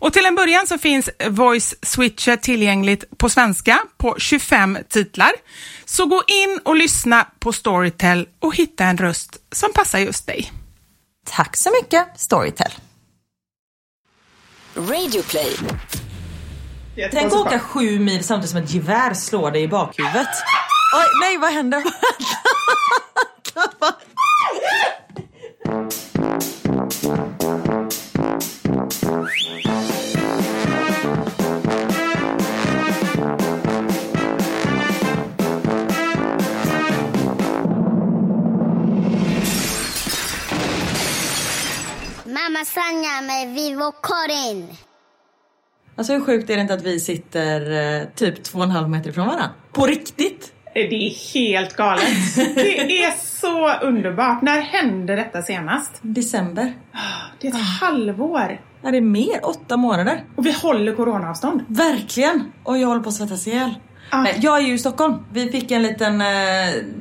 Och till en början så finns Voice Switcher tillgängligt på svenska på 25 titlar. Så gå in och lyssna på Storytel och hitta en röst som passar just dig. Tack så mycket Storytel. Radioplay. Tänk åka sju mil samtidigt som ett gevär slår dig i bakhuvudet. Oj, nej vad händer? Mamma Sanja med Vivo Karin. Alltså hur sjukt är det inte att vi sitter eh, typ två och en halv meter ifrån varandra? På riktigt! Det är helt galet. Det är så underbart. När hände detta senast? December. Det är ett ah. halvår. Ja, det är mer. Åtta månader. Och vi håller coronaavstånd. Verkligen! Och jag håller på att svettas ihjäl. Ah. Nej, jag är ju i Stockholm. Vi fick en liten... Eh,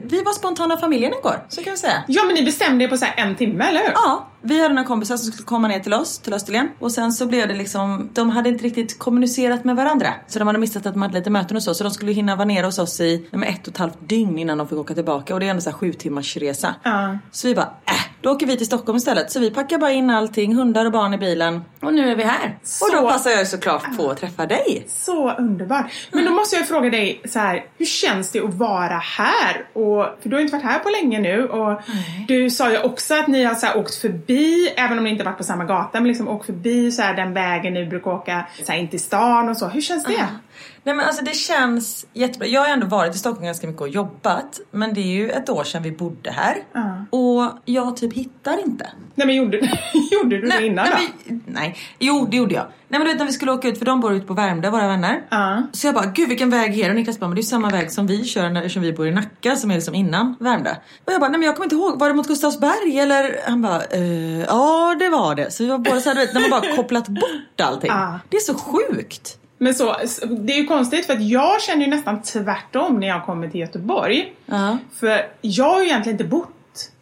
vi var spontana familjen igår, så kan vi säga. Ja, men ni bestämde er på så en timme, eller hur? Ja. Vi hade några kompisar som skulle komma ner till oss, till Österlen. Och sen så blev det liksom, de hade inte riktigt kommunicerat med varandra. Så de hade missat att de hade lite möten och så. Så de skulle hinna vara nere hos oss i med ett och ett halvt dygn innan de fick åka tillbaka. Och det är ändå så här sju timmars resa. Uh. Så vi bara, äh, då åker vi till Stockholm istället. Så vi packar bara in allting, hundar och barn i bilen. Och nu är vi här. Så... Och då passar jag såklart på att träffa dig. Så underbart. Men då måste jag fråga dig så här, hur känns det att vara här? Och, för du har inte varit här på länge nu och Nej. du sa ju också att ni har så här, åkt förbi, även om ni inte varit på samma gata, men liksom åkt förbi så här, den vägen ni brukar åka så här, in till stan och så. Hur känns det? Uh. Nej men alltså det känns jättebra. Jag har ändå varit i Stockholm ganska mycket och jobbat. Men det är ju ett år sedan vi bodde här. Uh. Och jag typ hittar inte. Nej men gjorde, gjorde du nej, det innan nej, då? Vi, nej, jo det gjorde jag. Nej men du vet när vi skulle åka ut, för de bor ute på Värmdö, våra vänner. Uh. Så jag bara, gud vilken väg är det? Och Niklas bara, men det är samma väg som vi kör när, eftersom vi bor i Nacka som är liksom innan Värmdö. Och jag bara, nej men jag kommer inte ihåg, var det mot Gustavsberg eller? Han bara, eh, ja det var det. Så vi var båda såhär, du vet när man bara kopplat bort allting. Uh. Det är så sjukt. Men så, det är ju konstigt för att jag känner ju nästan tvärtom när jag kommer till Göteborg. Uh. För jag har ju egentligen inte bott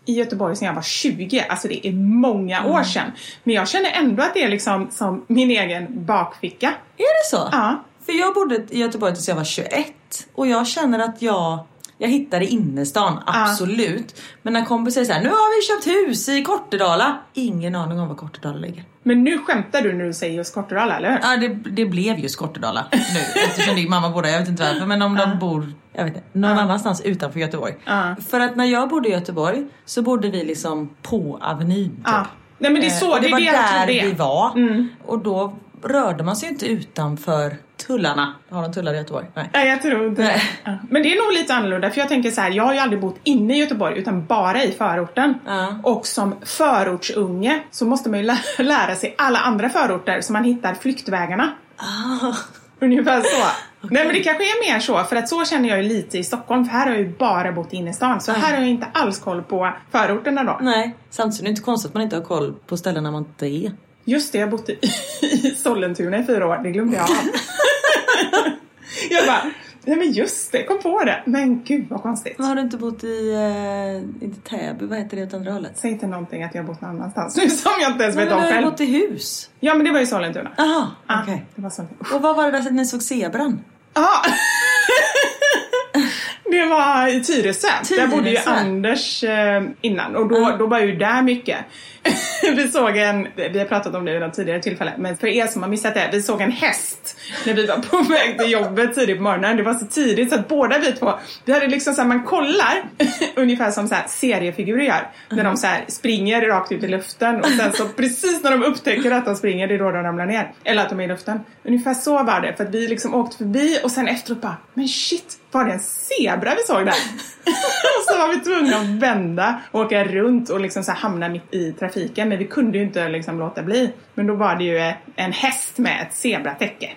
i Göteborg sedan jag var 20, alltså det är många mm. år sedan. Men jag känner ändå att det är liksom som min egen bakficka. Är det så? Ja. För jag bodde i Göteborg tills jag var 21 och jag känner att jag jag hittade innerstan, absolut. Ah. Men när kompisar säger nu har vi köpt hus i Kortedala. Ingen aning om var Kortedala ligger. Men nu skämtar du när du säger just Kortedala, eller hur? Ja, det, det blev just Kortedala nu. eftersom din mamma bor där. Jag vet inte varför. Men om ah. de bor jag vet inte, någon ah. annanstans utanför Göteborg. För att när jag bodde i Göteborg så bodde vi liksom på Avenyn. Typ. Nej men det är så, och det, det var det där vi var. Mm. Och då rörde man sig ju inte utanför tullarna. Har de tullar i Göteborg? Nej. Nej, jag tror inte Nej. Ja. Men det är nog lite annorlunda för jag tänker så här, jag har ju aldrig bott inne i Göteborg utan bara i förorten. Ja. Och som förortsunge så måste man ju lä- lära sig alla andra förorter så man hittar flyktvägarna. Ah. Ungefär så. Nej men det kanske är mer så, för att så känner jag ju lite i Stockholm, för här har jag ju bara bott inne i stan. Så här har jag inte alls koll på förorterna då. Nej, samtidigt är det inte konstigt att man inte har koll på ställena man inte är. Just det, jag bott i, i Sollentuna i fyra år, det glömde jag jag bara, nej men just det, kom på det. Men gud vad konstigt. Men har du inte bott i, eh, inte Täby, vad heter det åt andra hållet? Säg inte någonting att jag har bott någon annanstans nu som jag inte ens Men vet du om har ju själv. bott i hus. Ja men det var ju Sollentuna. Jaha, Ja, okej. det var Sollentuna. Och vad var det där att ni såg zebran? Ja. det var i Tyresö. Där bodde ju Tyresö. Anders eh, innan och då, då var ju där mycket. vi såg en, vi har pratat om det vid något tidigare tillfälle, men för er som har missat det, vi såg en häst när vi var på väg till jobbet tidigt på morgonen. Det var så tidigt så att båda vi två, vi hade liksom så här, man kollar ungefär som så här seriefigurer gör. När de så här springer rakt ut i luften och sen så precis när de upptäcker att de springer, det är då de ramlar ner. Eller att de är i luften. Ungefär så var det, för att vi liksom åkte förbi och sen efteråt bara, men shit, var det en zebra vi såg där? och så var vi tvungna att vända och åka runt och liksom så här hamna mitt i trafiken. Men vi kunde ju inte liksom låta bli. Men då var det ju en häst med ett zebratäcke.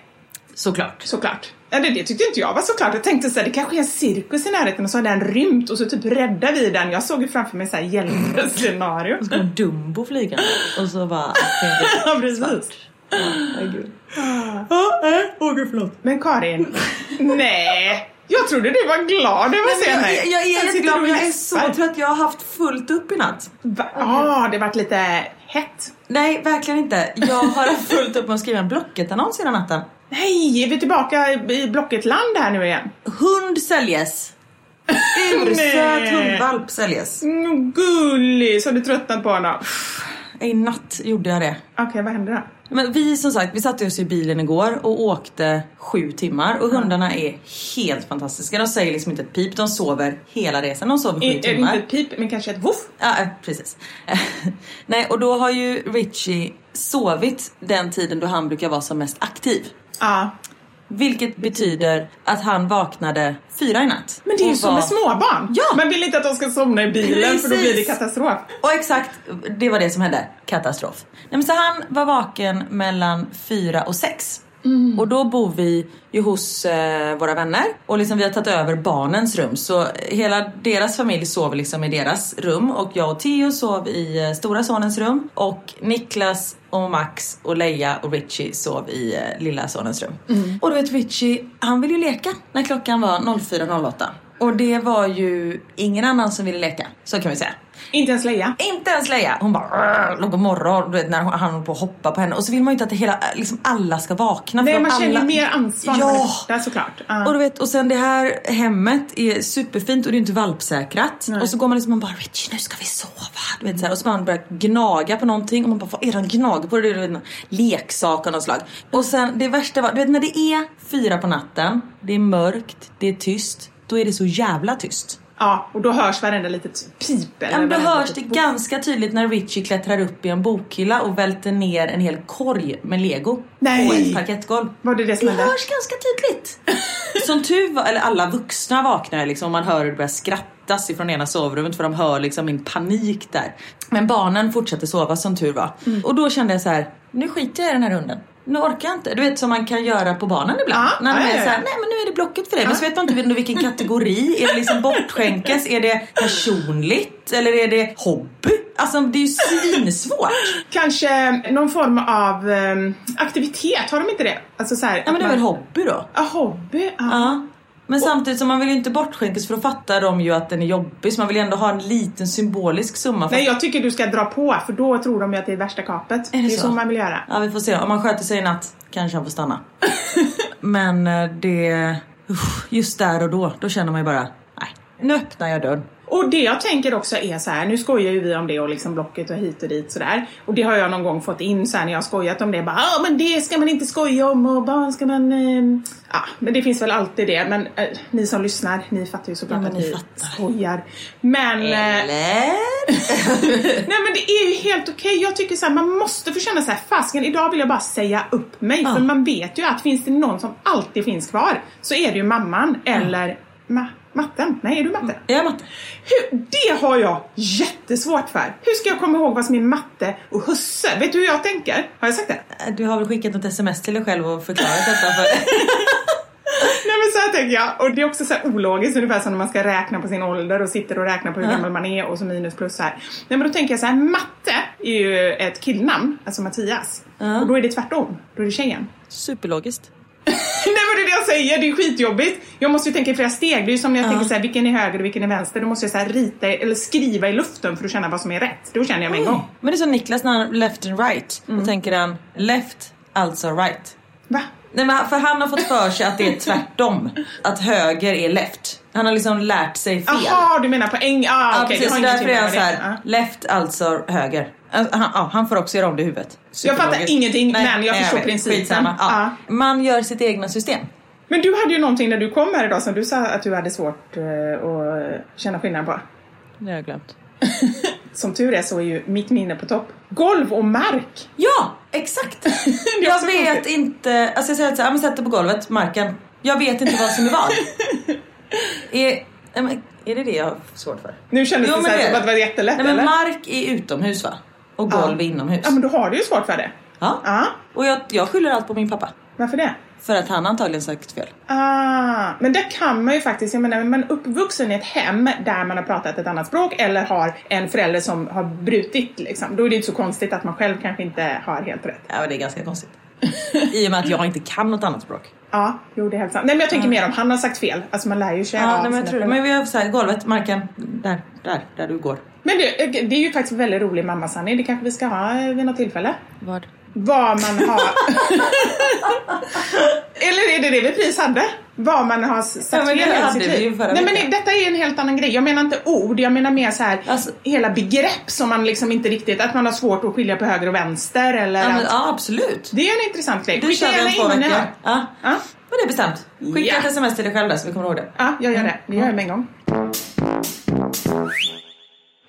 Såklart. Såklart. Ja, det, tyckte inte jag var såklart. Jag tänkte så här, det kanske är en cirkus i närheten och så har den rymt och så typ räddar vi den. Jag såg ju framför mig så här hjältescenario. Så kom Dumbo flygande och så bara... ja, precis. Herregud. Åh gud, förlåt. Men Karin, nej. Jag trodde du var glad över att se Jag, mig. jag, jag är jätteglad du och men jag är så trött. Jag har haft fullt upp i natt. Va? Ja, det vart lite hett. Nej, verkligen inte. Jag har haft fullt upp med att skriva en Blocket-annons hela natten. Nej, är vi tillbaka i Blocket-land här nu igen? Hund säljes. Ursöt hundvalp säljes. Mm, gullig, så har du tröttnat på honom. I natt gjorde jag det. Okej, vad hände då? Men vi som sagt, vi satte oss i bilen igår och åkte sju timmar och hundarna är helt fantastiska. De säger liksom inte ett pip, de sover hela resan. De sover sju det timmar. inte ett pip, men kanske ett voff? Ja, eh, precis. Nej, och då har ju Richie sovit den tiden då han brukar vara som mest aktiv. Ja. Vilket betyder att han vaknade fyra i natt. Men det är ju som med småbarn. Ja. Man vill inte att de ska somna i bilen för då blir det Precis. katastrof. Och exakt, det var det som hände. Katastrof. Nej, men så han var vaken mellan fyra och sex. Mm. Och då bor vi ju hos eh, våra vänner och liksom vi har tagit över barnens rum. Så hela deras familj sover liksom i deras rum och jag och Theo sov i eh, stora sonens rum. Och Niklas och Max och Leia och Richie sov i eh, lilla sonens rum. Mm. Och du vet Richie, han ville ju leka när klockan var 04.08. Och det var ju ingen annan som ville leka, så kan vi säga. Inte ens Leia. Inte ens Leia. Hon bara låg på morgon, du vet när han håller på att hoppa på henne. Och så vill man ju inte att det hela, liksom alla ska vakna. Nej, man alla... känner mer ansvar Ja! är borta såklart. Ja. Och du vet, och sen det här hemmet är superfint och det är inte valpsäkrat. Nej. Och så går man liksom och bara Richie nu ska vi sova. Du vet, så här. Och så man börjar gnaga på någonting och man bara vad är det han gnager på? Det är en leksak av något slag. Och sen det värsta var, du vet när det är fyra på natten, det är mörkt, det är tyst. Då är det så jävla tyst. Ja, och då hörs varenda litet pip. eller Ja, men då hörs det ganska tydligt när Richie klättrar upp i en bokhylla och välter ner en hel korg med lego Nej. på ett parkettgolv. Var det det som Det hände? hörs ganska tydligt. Som tur var, eller alla vuxna vaknar liksom och man hör hur det börjar skrattas ifrån ena sovrummet för de hör liksom min panik där. Men barnen fortsatte sova som tur var. Mm. Och då kände jag så här: nu skiter jag i den här hunden. Nu orkar jag inte. Du vet som man kan göra på barnen ibland. Ja, när de är ja, så här, ja. nej men nu är det blocket för dig. Men så vet man inte under vilken kategori. Är det liksom bortskänkes? Är det personligt? Eller är det hobby? Alltså det är ju svinsvårt. Kanske någon form av ehm, aktivitet, har de inte det? Alltså så här, Ja men det är väl man- hobby då? Ja, hobby. Ja. Ja. Men samtidigt som man vill ju inte bortskänkes för då fattar de ju att den är jobbig så man vill ju ändå ha en liten symbolisk summa. För Nej, jag tycker du ska dra på för då tror de ju att det är värsta kapet. det är så? så man vill göra. Ja vi får se, om man sköter sig i natt kanske han får stanna. Men eh, det, just där och då, då känner man ju bara, nej, nu öppnar jag dörren. Och det jag tänker också är så här, nu skojar ju vi om det och liksom Blocket och hit och dit sådär. Och det har jag någon gång fått in så här när jag skojat om det. Bara, ah, men det ska man inte skoja om och barn ska man... Eh... Ja, men det finns väl alltid det. Men eh, ni som lyssnar, ni fattar ju såklart Ja, att ni fattar. skojar. Men... eh, Eller? Nej men det är ju helt okej. Jag tycker så här, man måste få känna så här, fasken idag vill jag bara säga upp mig. För man vet ju att finns det någon som alltid finns kvar så är det ju mamman eller ma- matten. Nej, är du matte? Jag är matte. Hur, det har jag jättesvårt för. Hur ska jag komma ihåg vad som är matte och husse? Vet du hur jag tänker? Har jag sagt det? Du har väl skickat ett sms till dig själv och förklarat detta för Nej men så här tänker jag. Och det är också så här ologiskt ungefär som när man ska räkna på sin ålder och sitter och räknar på hur Ja. gammal man är och så minus plus så här. Nej men då tänker jag så här, matte är ju ett killnamn, alltså Mattias. Ja. Och då är det tvärtom. Då är det tjejen. Superlogiskt. Nej men det är det jag säger, det är skitjobbigt. Jag måste ju tänka i flera steg. Det är ju som när jag Ja. tänker så här, vilken är höger och vilken är vänster. Då måste jag så här rita eller skriva i luften för att känna vad som är rätt. Då känner jag med en gång. Men det är som Niklas när han left and right. Då tänker han left, alltså right. Va? Nej, men för han har fått för sig att det är tvärtom. Att höger är left. Han har liksom lärt sig fel. Jaha, du menar på eng... Ah, Ja, precis, så därför är han det. så här, Ja. left alltså höger. Alltså, Han, han får också göra om det i huvudet. Jag fattar ingenting, men jag förstår principen. Ja. Ja. Man gör sitt egna system. Men du hade ju någonting när du kom här idag som du sa att du hade svårt eh, att känna skillnad på. Det har jag glömt. Som tur är så är ju mitt minne på topp. Golv och mark! Ja, exakt! jag vet konstigt. inte, alltså jag säger så här, sätt det på golvet, marken. Jag vet inte vad som är vad. är, nej, det det jag har svårt för? Nu kändes Jo, det men så här det- som att det var jättelätt Nej men eller? mark är utomhus va? Och golv är inomhus. Ja men då har du ju svårt för det. Ja. Ja, Och jag, jag skyller allt på min pappa. varför det? För att han antagligen sagt fel. Ah, men där kan man ju faktiskt, jag menar, är man uppvuxen i ett hem där man har pratat ett annat språk eller har en förälder som har brutit liksom, då är det inte så konstigt att man själv kanske inte har helt rätt. Ja, det är ganska konstigt. I och med att jag inte kan något annat språk. Ja, jo det är helt sant. Nej men jag tänker mer om han har sagt fel, alltså man lär ju sig Ja, av nej, men jag tror det. Men vi har så här, golvet, marken, där, där, där du går. Men det, det är ju faktiskt väldigt rolig mammasanning, det kanske vi ska ha vid något tillfälle. Vad? Vad man har... Eller är det det vi precis hade? Vad man har sagt Ja, det hade sitt vi liv. Nej men detta är en helt annan grej. Jag menar inte ord, jag menar mer så här Alltså- hela begrepp som man liksom inte riktigt, att man har svårt att skilja på höger och vänster eller Ja, men, ja absolut. Det är en intressant grej. Du kör vi gärna två veckor. Ja. Ja. Men det är bestämt. Skicka Ja. ett sms till dig själv där så vi kommer ihåg det. Ja, jag gör det. Det gör jag med en gång.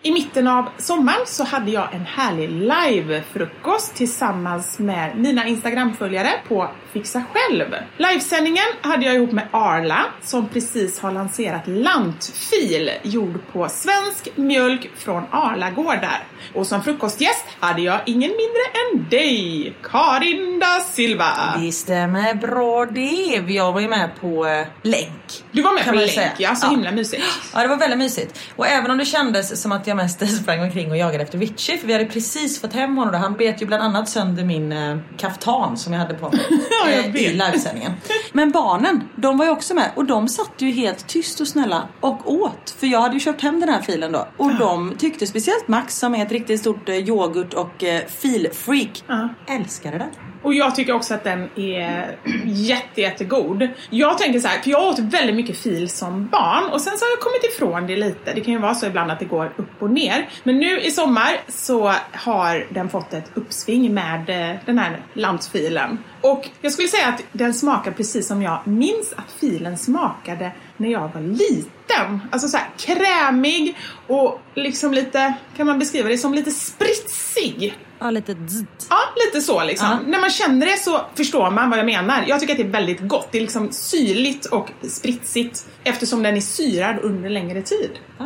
I mitten av sommaren så hade jag en härlig live-frukost tillsammans med mina Instagram-följare på Fixa Själv. Livesändningen hade jag ihop med Arla som precis har lanserat lantfil gjord på svensk mjölk från Arla gårdar. Och som frukostgäst hade jag ingen mindre än dig, Karin da Silva. Det stämmer bra det. Jag var ju med på eh, länk. Du var med på länk, säga. ja, så Ja. himla mysigt. Ja, det var väldigt mysigt. Och även om det kändes som att jag mest sprang omkring och jagade efter Richie, för vi hade precis fått hem honom och han bet ju bland annat sönder min eh, kaftan som jag hade på mig Ja, jag eh, i livesändningen. Men barnen, de var ju också med och de satt ju helt tyst och snälla och åt. För jag hade ju köpt hem den här filen då. Och de tyckte speciellt Max som är ett riktigt stort eh, yoghurt och eh, filfreak, Ja. älskade den. Och jag tycker också att den är jätte, jättegod. Jag tänker så här, för jag åt väldigt mycket fil som barn och sen så har jag kommit ifrån det lite. Det kan ju vara så ibland att det går upp och ner. Men nu i sommar så har den fått ett uppsving med eh, den här lantfilen. Och jag skulle säga att den smakar precis som jag minns att filen smakade när jag var liten. Alltså så här krämig och liksom lite, kan man beskriva det som lite spritsig. Ja, lite dzzt. Ja, lite så liksom. Ja. När man känner det så förstår man vad jag menar. Jag tycker att det är väldigt gott. Det är liksom syrligt och spritsigt eftersom den är syrad under längre tid. Ah.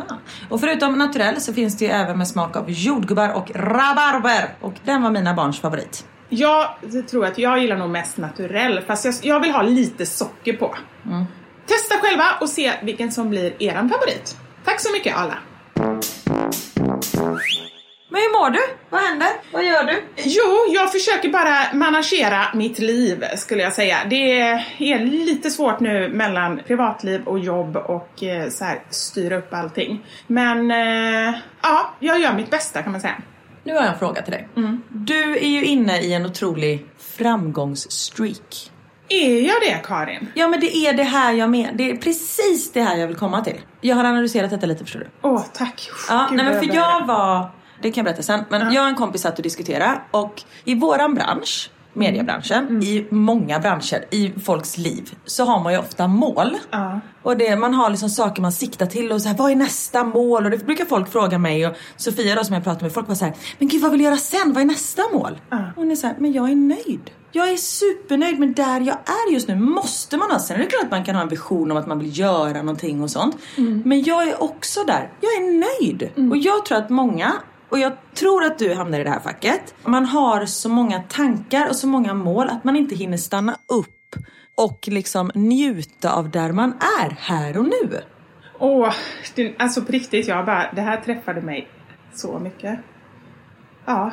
Och förutom naturell så finns det ju även med smak av jordgubbar och rabarber. Och den var mina barns favorit. Jag tror att jag gillar nog mest naturell fast jag, jag vill ha lite socker på. Testa själva och se vilken som blir eran favorit. Tack så mycket alla! Men hur mår du? Vad händer? Vad gör du? Jo, jag försöker bara managera mitt liv skulle jag säga. Det är lite svårt nu mellan privatliv och jobb och eh, så här, styra upp allting. Men eh, ja, jag gör mitt bästa kan man säga. Nu har jag en fråga till dig. Du är ju inne i en otrolig framgångsstreak. Är jag det Karin? Ja men det är det här jag menar. Det är precis det här jag vill komma till. Jag har analyserat detta lite förstår du. Åh, tack. Ja, Gud, nej, men för jag var, det kan jag berätta sen, men jag och en kompis satt och diskuterade och i våran bransch, mediebranschen, i många branscher, i folks liv, så har man ju ofta mål. Ja. Och det, man har liksom saker man siktar till och så här, vad är nästa mål? Och det brukar folk fråga mig och Sofia då som jag pratar med, folk bara så här, men gud vad vill du göra sen? Vad är nästa mål? Ja. Och hon är så här, men jag är nöjd. Jag är supernöjd med där jag är just nu. Måste man ha. Sen är det klart att man kan ha en vision om att man vill göra någonting och sånt. Men jag är också där. Jag är nöjd. Och jag tror att många, och jag tror att du hamnar i det här facket. Man har så många tankar och så många mål att man inte hinner stanna upp och liksom njuta av där man är här och nu. Åh, det, alltså på riktigt, jag bara, det här träffade mig så mycket. Ja.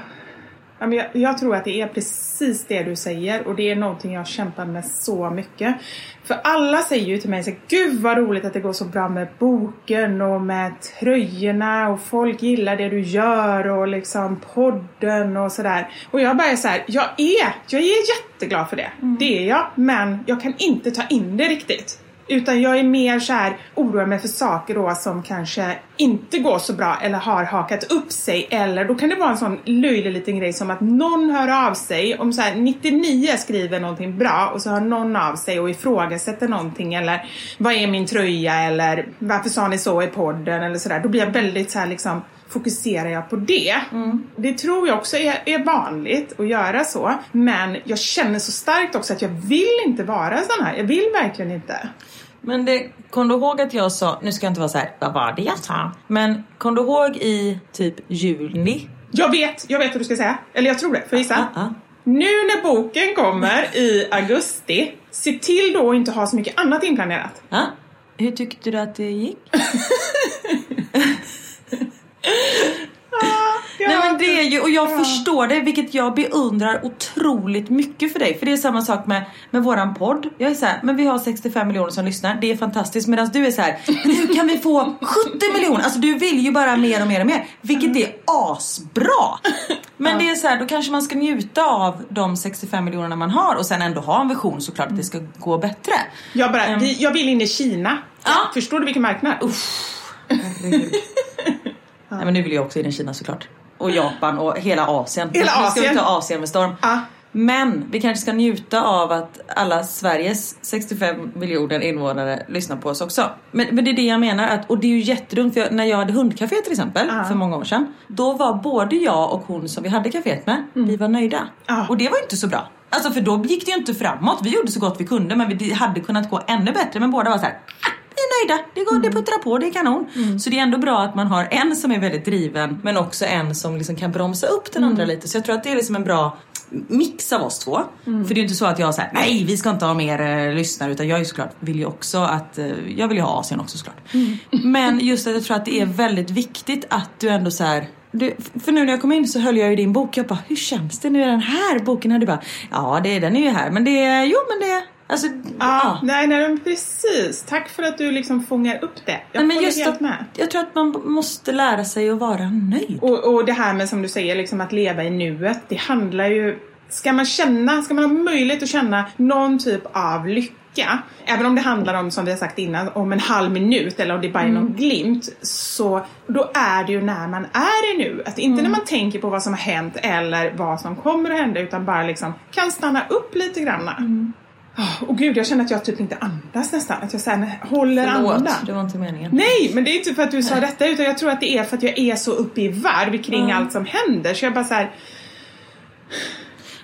Ja, men jag, jag tror att det är precis det du säger och det är någonting jag kämpar med så mycket. För alla säger ju till mig så här, Gud vad roligt att det går så bra med boken och med tröjorna och folk gillar det du gör och liksom podden och sådär. Och jag bara är så här, jag är, jag är jätteglad för det. Det är jag, men jag kan inte ta in det riktigt. Utan jag är mer så här oroar mig för saker då som kanske inte går så bra eller har hakat upp sig. Eller då kan det vara en sån löjlig liten grej som att någon hör av sig. Om så här 99 skriver någonting bra och så hör någon av sig och ifrågasätter någonting. Eller vad är min tröja? Eller varför sa ni så i podden? Eller sådär. Då blir jag väldigt så här liksom fokuserar jag på det. Det tror jag också är, är vanligt att göra så. Men jag känner så starkt också att jag vill inte vara sån här. Jag vill verkligen inte. Men det, kom du ihåg att jag sa, nu ska jag inte vara så här, vad var det jag sa? Men kom du ihåg i typ juni? Jag vet, jag vet vad du ska säga. Eller jag tror det, får jag gissa? Ja, ja. Nu när boken kommer i augusti, se till då att inte ha så mycket annat inplanerat. Hur tyckte du att det gick? Ja, Nej men det är ju, och jag förstår det, vilket jag beundrar otroligt mycket för dig. För det är samma sak med, med våran podd. Jag är så här, men vi har 65 miljoner som lyssnar, det är fantastiskt. Medan du är så här, men hur kan vi få 70 miljoner? Alltså du vill ju bara mer och mer och mer. Vilket är asbra. Men det är så här, då kanske man ska njuta av de 65 miljonerna man har och sen ändå ha en vision såklart att det ska gå bättre. Jag, bara, vi, jag vill in i Kina. Ja. Förstår du vilken marknad? Herregud. Nej men nu vill jag också in i Kina såklart. Och Japan och hela Asien. Hela Nu ska Asien. vi ta Asien med storm. Ja. Men vi kanske ska njuta av att alla Sveriges 65 miljoner invånare lyssnar på oss också. Men, men det är det jag menar, att, och det är ju jättedumt för jag, när jag hade hundcafé till exempel Ja. för många år sedan. Då var både jag och hon som vi hade kaféet med, vi var nöjda. Ja. Och det var ju inte så bra. Alltså för då gick det ju inte framåt. Vi gjorde så gott vi kunde men vi, hade kunnat gå ännu bättre. Men båda var så här. "Ah, Vi är nöjda, det, går, det puttrar på, det är kanon. Så det är ändå bra att man har en som är väldigt driven men också en som liksom kan bromsa upp den andra lite. Så jag tror att det är liksom en bra mix av oss två. För det är ju inte så att jag säger nej vi ska inte ha mer eh, lyssnare utan jag är ju såklart vill ju också att, eh, jag vill ju ha Asien också såklart. Men just att jag tror att det är väldigt viktigt att du ändå så här du, för nu när jag kom in så höll jag ju din bok. Jag bara, hur känns det nu är den här boken? här? Du bara, ja det, den är ju här. Men det, jo men det, alltså, Ja, ja. nej, nej, precis. Tack för att du liksom fångar upp det. Jag Nej, men just helt att, med. jag tror att man måste lära sig att vara nöjd. Och, och det här med som du säger, liksom att leva i nuet. Det handlar ju... Ska man känna, ska man ha möjlighet att känna någon typ av lycka, även om det handlar om, som vi har sagt innan, om en halv minut eller om det bara är någon glimt, så då är det ju när man är i nuet. Inte när man tänker på vad som har hänt eller vad som kommer att hända, utan bara liksom kan stanna upp lite grann. Åh, Och gud, jag känner att jag typ inte andas nästan. Att jag så här, håller andan. det var inte meningen. Nej, men det är inte för att du sa detta utan jag tror att det är för att jag är så uppe i varv kring allt som händer. Så jag bara så här,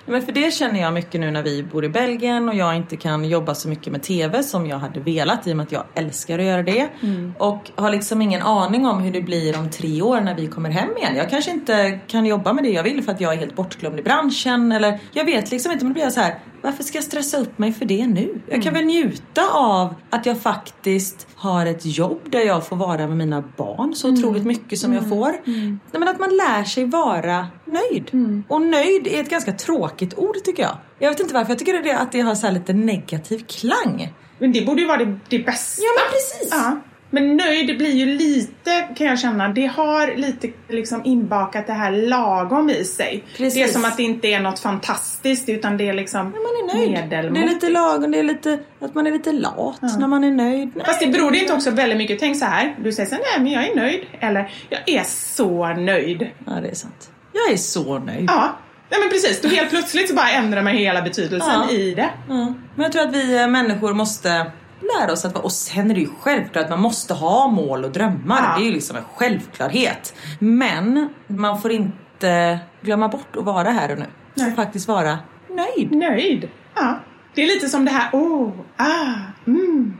Men för det känner jag mycket nu när vi bor i Belgien och jag inte kan jobba så mycket med TV som jag hade velat i och med att jag älskar att göra det. Och har liksom ingen aning om hur det blir om tre år när vi kommer hem igen. Jag kanske inte kan jobba med det jag vill för att jag är helt bortglömd i branschen eller jag vet liksom inte men då blir jag så här. Varför ska jag stressa upp mig för det nu? Jag kan väl njuta av att jag faktiskt har ett jobb där jag får vara med mina barn så otroligt mycket som jag får. Nej, men att man lär sig vara nöjd. Och nöjd är ett ganska tråkigt ord tycker jag. Jag vet inte varför, jag tycker att det har så lite negativ klang. men det borde ju vara det, det bästa. Ja men precis. Ja. Men nöjd blir ju lite, kan jag känna, det har lite liksom inbakat det här lagom i sig. Precis. Det är som att det inte är något fantastiskt utan det är liksom Man är nöjd. medelmått. Det är lite lagom, det är lite att man är lite lat när man är nöjd. Nej, Fast det beror det inte också väldigt mycket, tänk så här. du säger så här, nej men jag är nöjd. Eller, jag är så nöjd. Ja, det är sant. Jag är så nöjd. Ja, nej men precis. Då helt plötsligt så bara ändrar man hela betydelsen Ja. i det. Ja. Men jag tror att vi eh, människor måste lära oss att vara, och sen är det ju självklart att man måste ha mål och drömmar. Ja. Det är ju liksom en självklarhet. Men man får inte glömma bort att vara här och nu. Nej. Faktiskt vara nöjd. Nöjd. Ja. Det är lite som det här, oh, ah, mm.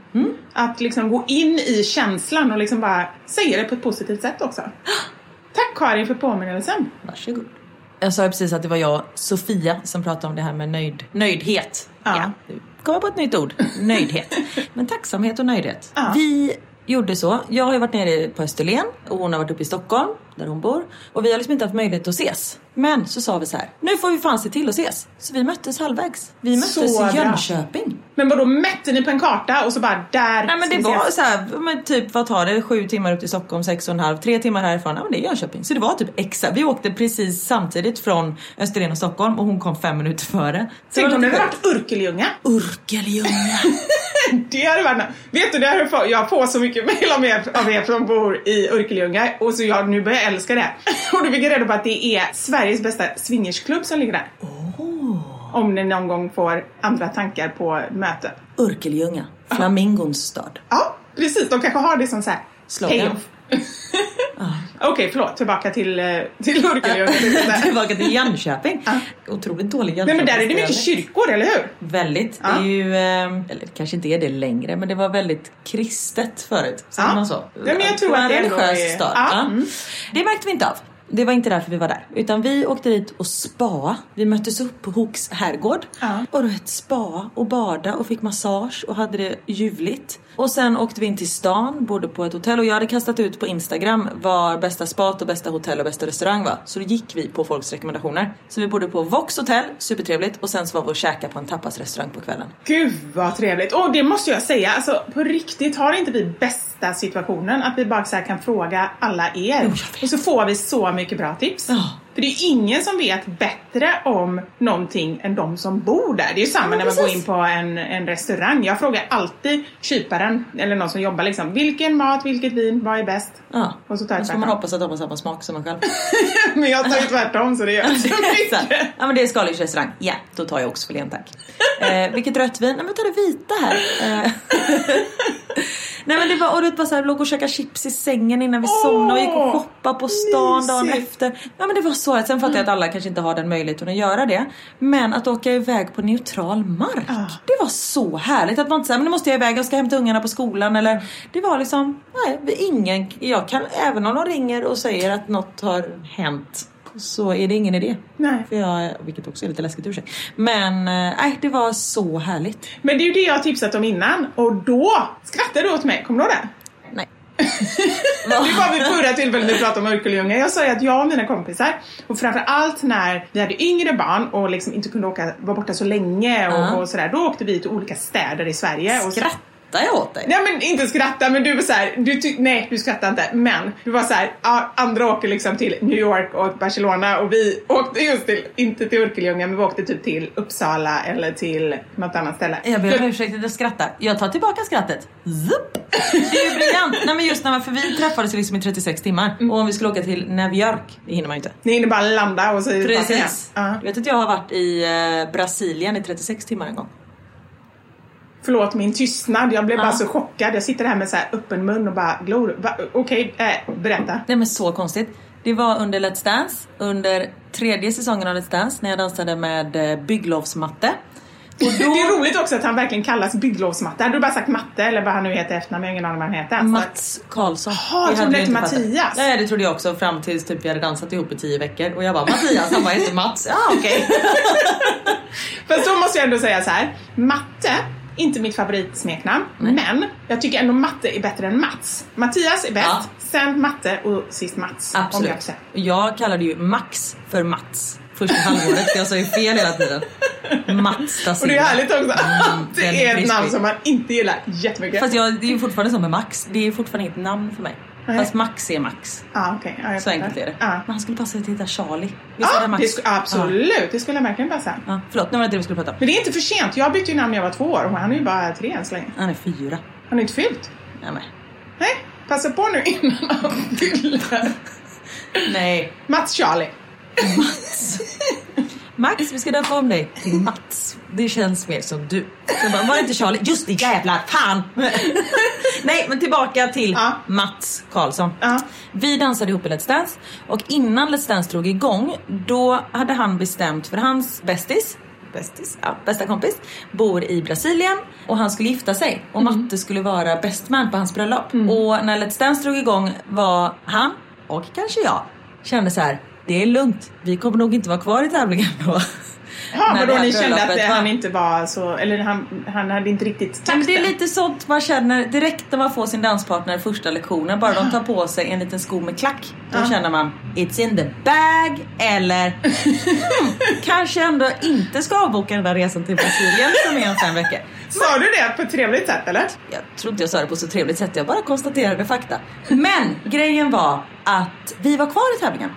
Att liksom gå in i känslan och liksom bara säga det på ett positivt sätt också. Tack Karin för påminnelsen. Varsågod. Jag sa ju precis att det var jag, Sofia, som pratade om det här med nöjd, nöjdhet. Ja. nu kommer jag på ett nytt ord. Nöjdhet. Men tacksamhet och nöjdhet. Ja. Vi gjorde så. Jag har ju varit nere på Österlen och hon har varit uppe i Stockholm, där hon bor. Och vi har liksom inte haft möjlighet att ses. Men så sa vi så här, nu får vi fan se till att ses. Så vi möttes halvvägs. Vi möttes Så i bra. Jönköping. Men vadå, mätte ni på en karta och så bara där Nej men det var ses? så här, men typ vad tar det? Sju timmar upp till Stockholm, sex och en halv, tre timmar härifrån. Ja men det är Jönköping. Så det var typ exakt. Vi åkte precis samtidigt från Österlen och Stockholm och hon kom fem minuter före. Så Tänk om det hade varit Urkeljunga. Urkeljunga. Det hade varit Vet du, det här jag får så mycket mejl av er, av er som bor i Urkeljunga och så jag nu börjar jag älska det. Och du fick reda på att det är Sveriges bästa swingersklubb som ligger där. Om ni någon gång får andra tankar på möte. Urkeljunga. Flamingons stad. Ja, precis. De kanske har det som så här Slogan. payoff. Okej, förlåt. Tillbaka till, eh, till Urkeljunga. Tillbaka till Jönköping. Otroligt dålig Jönköping. men där är det mycket kyrkor, eller hur? Väldigt. Ja. Det är ju, eh, eller kanske inte är det längre, men det var väldigt kristet förut. Ja. man så? Ja, men jag tror att det en ändå religiös är- stad. Ja. mm. Det märkte vi inte av. Det var inte därför vi var där. Utan vi åkte dit och spa. Vi möttes upp på Hooks herrgård. Ja. Och då ett spa och bada och fick massage och hade det ljuvligt. Och sen åkte vi in till stan, bodde på ett hotell och jag hade kastat ut på Instagram var bästa spat och bästa hotell och bästa restaurang var. Så då gick vi på folks rekommendationer. Så vi bodde på Vox hotell, supertrevligt. Och sen så var vi och käkade på en tapasrestaurang på kvällen. Gud vad trevligt. Och det måste jag säga, alltså på riktigt har inte vi bästa situationen att vi bara så kan fråga alla er. Jo, och så får vi så mycket bra tips. Ja. För det är ingen som vet bättre om någonting än de som bor där. Det är ju samma men när man går in på en, en restaurang. Jag frågar alltid kyparen, eller någon som jobbar liksom, vilken mat, vilket vin, vad är bäst? Ja. Och så tar jag så får man hoppas att de har samma smak som en själv. Men jag tar ju tvärtom så det gör inte så mycket. ja men det är Skalings restaurang. Ja, då tar jag oxfilén tack. Eh, vilket rött vin? Nej men ta det vita här. Eh. Nej men det var, och det var så här, vi låg och käkade chips i sängen innan vi Åh, somnade och gick och shoppade på stan dagen mysigt. efter. Ja men det var så. Sen fattar jag att alla kanske inte har den möjligheten att göra det. Men att åka iväg på neutral mark. Ah. Det var så härligt. Att man inte säger men nu måste jag iväg, jag ska hämta ungarna på skolan. Eller det var liksom, nej ingen, jag kan, även om de ringer och säger att något har hänt. Så är det ingen idé. Nej. För jag, vilket också är lite läskigt ursäkt. Men eh, nej, det var så härligt. Men det är ju det jag har tipsat om innan och då skrattade du åt mig, kommer du ihåg det? Nej. Det var vid förra tillfället vi pratade om Örkelljunga. Jag sa ju att jag och mina kompisar, och framförallt när vi hade yngre barn och liksom inte kunde åka, vara borta så länge och, Ja. och sådär, då åkte vi till olika städer i Sverige. Och så, Skrattar jag åt dig? Nej men inte skratta, men du var såhär, du nej du skrattar inte, men du var såhär, andra åker liksom till New York och Barcelona och vi åkte just till, inte till Örkelljunga, men vi åkte typ till Uppsala eller till något annat ställe. Jag ber om ursäkt att jag skrattar. Jag tar tillbaka skrattet. Zup. Det är ju briljant. Nej men just när man, för vi träffades liksom i 36 timmar. Och om vi skulle åka till New York, det hinner man ju inte. Ni hinner bara landa och så. Precis. Du vet att jag har varit i eh, Brasilien i 36 timmar en gång. Förlåt min tystnad, jag blev Ja. bara så chockad. Jag sitter här med så här öppen mun och bara glor. Okej, äh, berätta. Nej men så konstigt. Det var under Let's Dance, under tredje säsongen av Let's Dance när jag dansade med eh, bygglovsmatte. Och Det då... är roligt också att han verkligen kallas bygglovsmatte. Hade du bara sagt matte eller vad han nu heter efternamn, jag har ingen aning vad han heter. Mats Karlsson. Jaha, jag Det trodde det inte. Mattias. Nej det trodde jag också fram tills typ vi hade dansat ihop i tio veckor och jag bara Mattias, han bara heter Mats. Ja okej. Fast då måste jag ändå säga så här. Matte, inte mitt favoritsmeknamn, men jag tycker ändå matte är bättre än Mats. Mattias är bäst, Ja. sen matte och sist Mats. Jag Absolut. säga. Jag kallade ju Max för Mats första halvåret för jag sa ju fel hela tiden. Mats da Och det är Silva. härligt också att den det är ett namn som man inte gillar jättemycket. Fast jag, det är ju fortfarande som med Max. Det är fortfarande inget namn för mig. Nej. Fast Max är Max. ah, okay. jag Så enkelt är det. Ja. Men han skulle passa till att heta Charlie. Visst Ja, Max? det absolut. Det skulle verkligen passa. Ja, förlåt, nu var det det vi skulle prata om. Men det är inte för sent. Jag bytte ju namn när jag var två år och han är ju bara tre än så länge. Han är fyra. Han är inte fyllt. Ja, men. Nej, passa på nu innan han fyller. Nej. Mats Charlie. Max, vi ska döpa om dig till Mats. Det känns mer som du. Jag bara, var det inte Charlie? Just det, jävlar, fan! Nej, men tillbaka till Ja. Mats Karlsson. Ja. Vi dansade ihop i Let's Dance och innan Let's Dance drog igång då hade han bestämt för hans bästis Bästis, ja, bästa kompis, bor i Brasilien och han skulle gifta sig och Matte skulle vara best man på hans bröllop. Och när Let's Dance drog igång var han, och kanske jag, kände så här: det är lugnt, vi kommer nog inte vara kvar i tävlingen då. Ja, det här ni kände att det, han inte var så, eller han, han hade inte riktigt takten? men det är lite sånt man känner direkt när man får sin danspartner första lektionen. Bara de tar på sig en liten sko med klack. Då Ja. känner man it's in the bag. Eller hmm, kanske ändå inte ska avboka den där resan till Brasilien som är om fem veckor. Sa du det på ett trevligt sätt eller? Jag tror inte jag sa det på så trevligt sätt. Jag bara konstaterade fakta. Men grejen var att vi var kvar i tävlingen.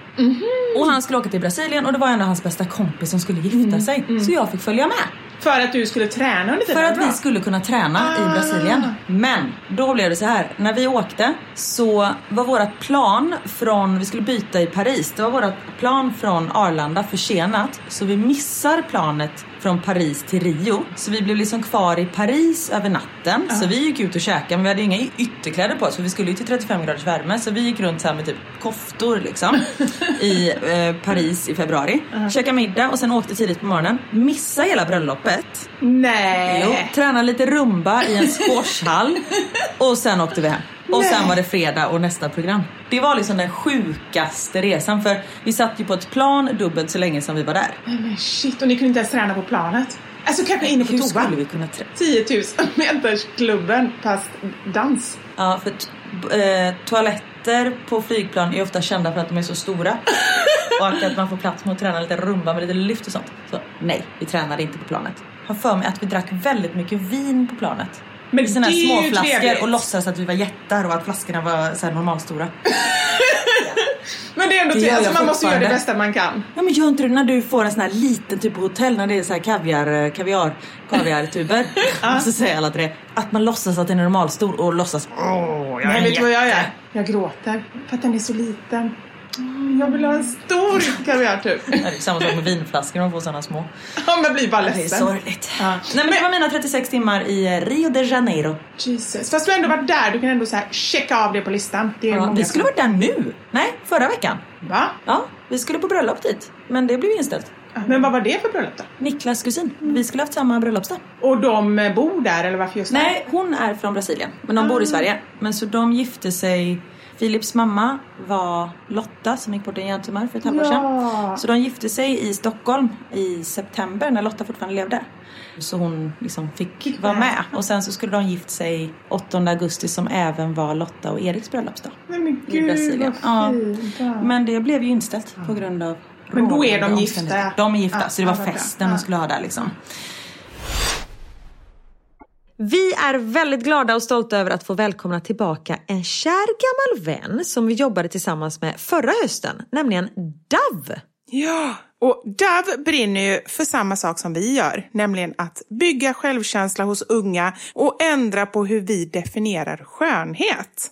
Och han skulle åka till Brasilien och det var ändå hans bästa kompis som skulle gifta sig. Så jag fick följa med. För att du skulle träna under tiden? För att Bra. vi skulle kunna träna i Ah. Brasilien. Men då blev det så här. När vi åkte så var vårt plan från, vi skulle byta i Paris. Det var vårt plan från Arlanda försenat. Så vi missar planet från Paris till Rio. Så vi blev liksom kvar i Paris över natten. Så vi gick ut och käkade men vi hade inga ytterkläder på oss för vi skulle ju till 35 graders värme. Så vi gick runt så här med typ koftor liksom. I eh, Paris i februari. Käkade middag och sen åkte tidigt på morgonen. Missa hela bröllopet. Nej! Jo, tränade lite rumba i en squashhall och sen åkte vi hem. Och sen var det fredag och nästa program. Det var liksom den sjukaste resan för vi satt ju på ett plan dubbelt så länge som vi var där. Nej, Men shit, och ni kunde inte ens träna på planet? Alltså kanske inne på Hur toa? skulle vi kunna träna? 10 000 meters klubben fast dans. Ja, för eh, toaletter på flygplan är ofta kända för att de är så stora. och att man får plats med att träna lite rumba med lite lyft och sånt. Så nej, vi tränade inte på planet. Har för mig att vi drack väldigt mycket vin på planet. Men såna här det är små flaskor och låtsas att vi var jättar och att flaskorna var så här normalstora. Men det är ändå Det alltså man måste göra det bästa man kan. Ja men gör inte du när du får en sån här liten typ hotell när det är så här kaviar, eh, kaviar, kaviartuber. och så säger alla till det. Att man låtsas att den är normalstor och låtsas åh jag är Nej, vet du vad jag jätte." gör? Jag gråter för att den är så liten. Jag vill ha en stor kaviartub. Ja, Det är samma sak med vinflaskor, de får såna små. Ja, man blir bara Det är ledsen. sorgligt. Ja. Nej men det var mina 36 timmar i eh, Rio de Janeiro. Jesus. Fast du har ändå varit där, du kan ändå så här checka av det på listan. Det Ja, vi skulle varit där nu. Nej, förra veckan. Va? Ja, vi skulle på bröllop dit. Men det blev inställt. Men vad var det för bröllop då? Niklas kusin. Vi skulle haft samma bröllopsdag. Och de eh, bor där eller varför just där? Nej, hon är från Brasilien, men de bor i Sverige. Men så de gifte sig. Philips mamma var Lotta som gick bort i en hjärntumör för ett halvår Ja. sedan. Så de gifte sig i Stockholm i september när Lotta fortfarande levde. Så hon liksom fick vara med. Och sen så skulle de gift sig 8 augusti som även var Lotta och Eriks bröllopsdag. Men I gud Brasilien. vad fint. Ja. Men det blev ju inställt på grund av Men då är de gifta? De är gifta, Ja, så det var festen Ja. de skulle ha där liksom. Vi är väldigt glada och stolta över att få välkomna tillbaka en kär gammal vän som vi jobbade tillsammans med förra hösten, nämligen Dove. Ja, och Dove brinner ju för samma sak som vi gör, nämligen att bygga självkänsla hos unga och ändra på hur vi definierar skönhet.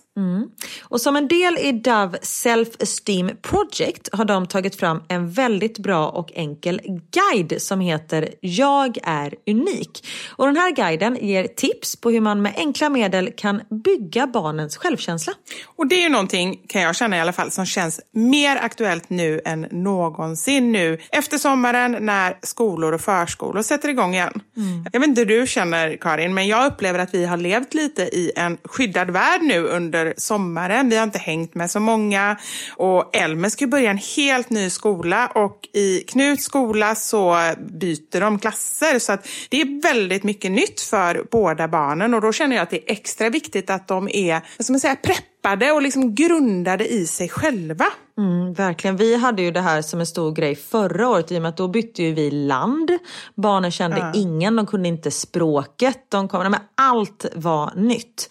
Och som en del i Dove Self-Esteem Project har de tagit fram en väldigt bra och enkel guide som heter Jag är unik. Och den här guiden ger tips på hur man med enkla medel kan bygga barnens självkänsla. Och det är ju någonting, kan jag känna i alla fall, som känns mer aktuellt nu än någonsin nu efter sommaren när skolor och förskolor sätter igång igen. Jag vet inte hur du känner Karin, men jag upplever att vi har levt lite i en skyddad värld nu under sommaren. Vi har inte hängt med så många och Elmer ska ju börja en helt ny skola och i Knuts skola så byter de klasser så att det är väldigt mycket nytt för båda barnen och då känner jag att det är extra viktigt att de är, vad ska man säga, preppade och liksom grundade i sig själva. Mm, verkligen. Vi hade ju det här som en stor grej förra året i och med att då bytte ju vi land. Barnen kände Ja. ingen, de kunde inte språket. De kom, nej, men allt var nytt.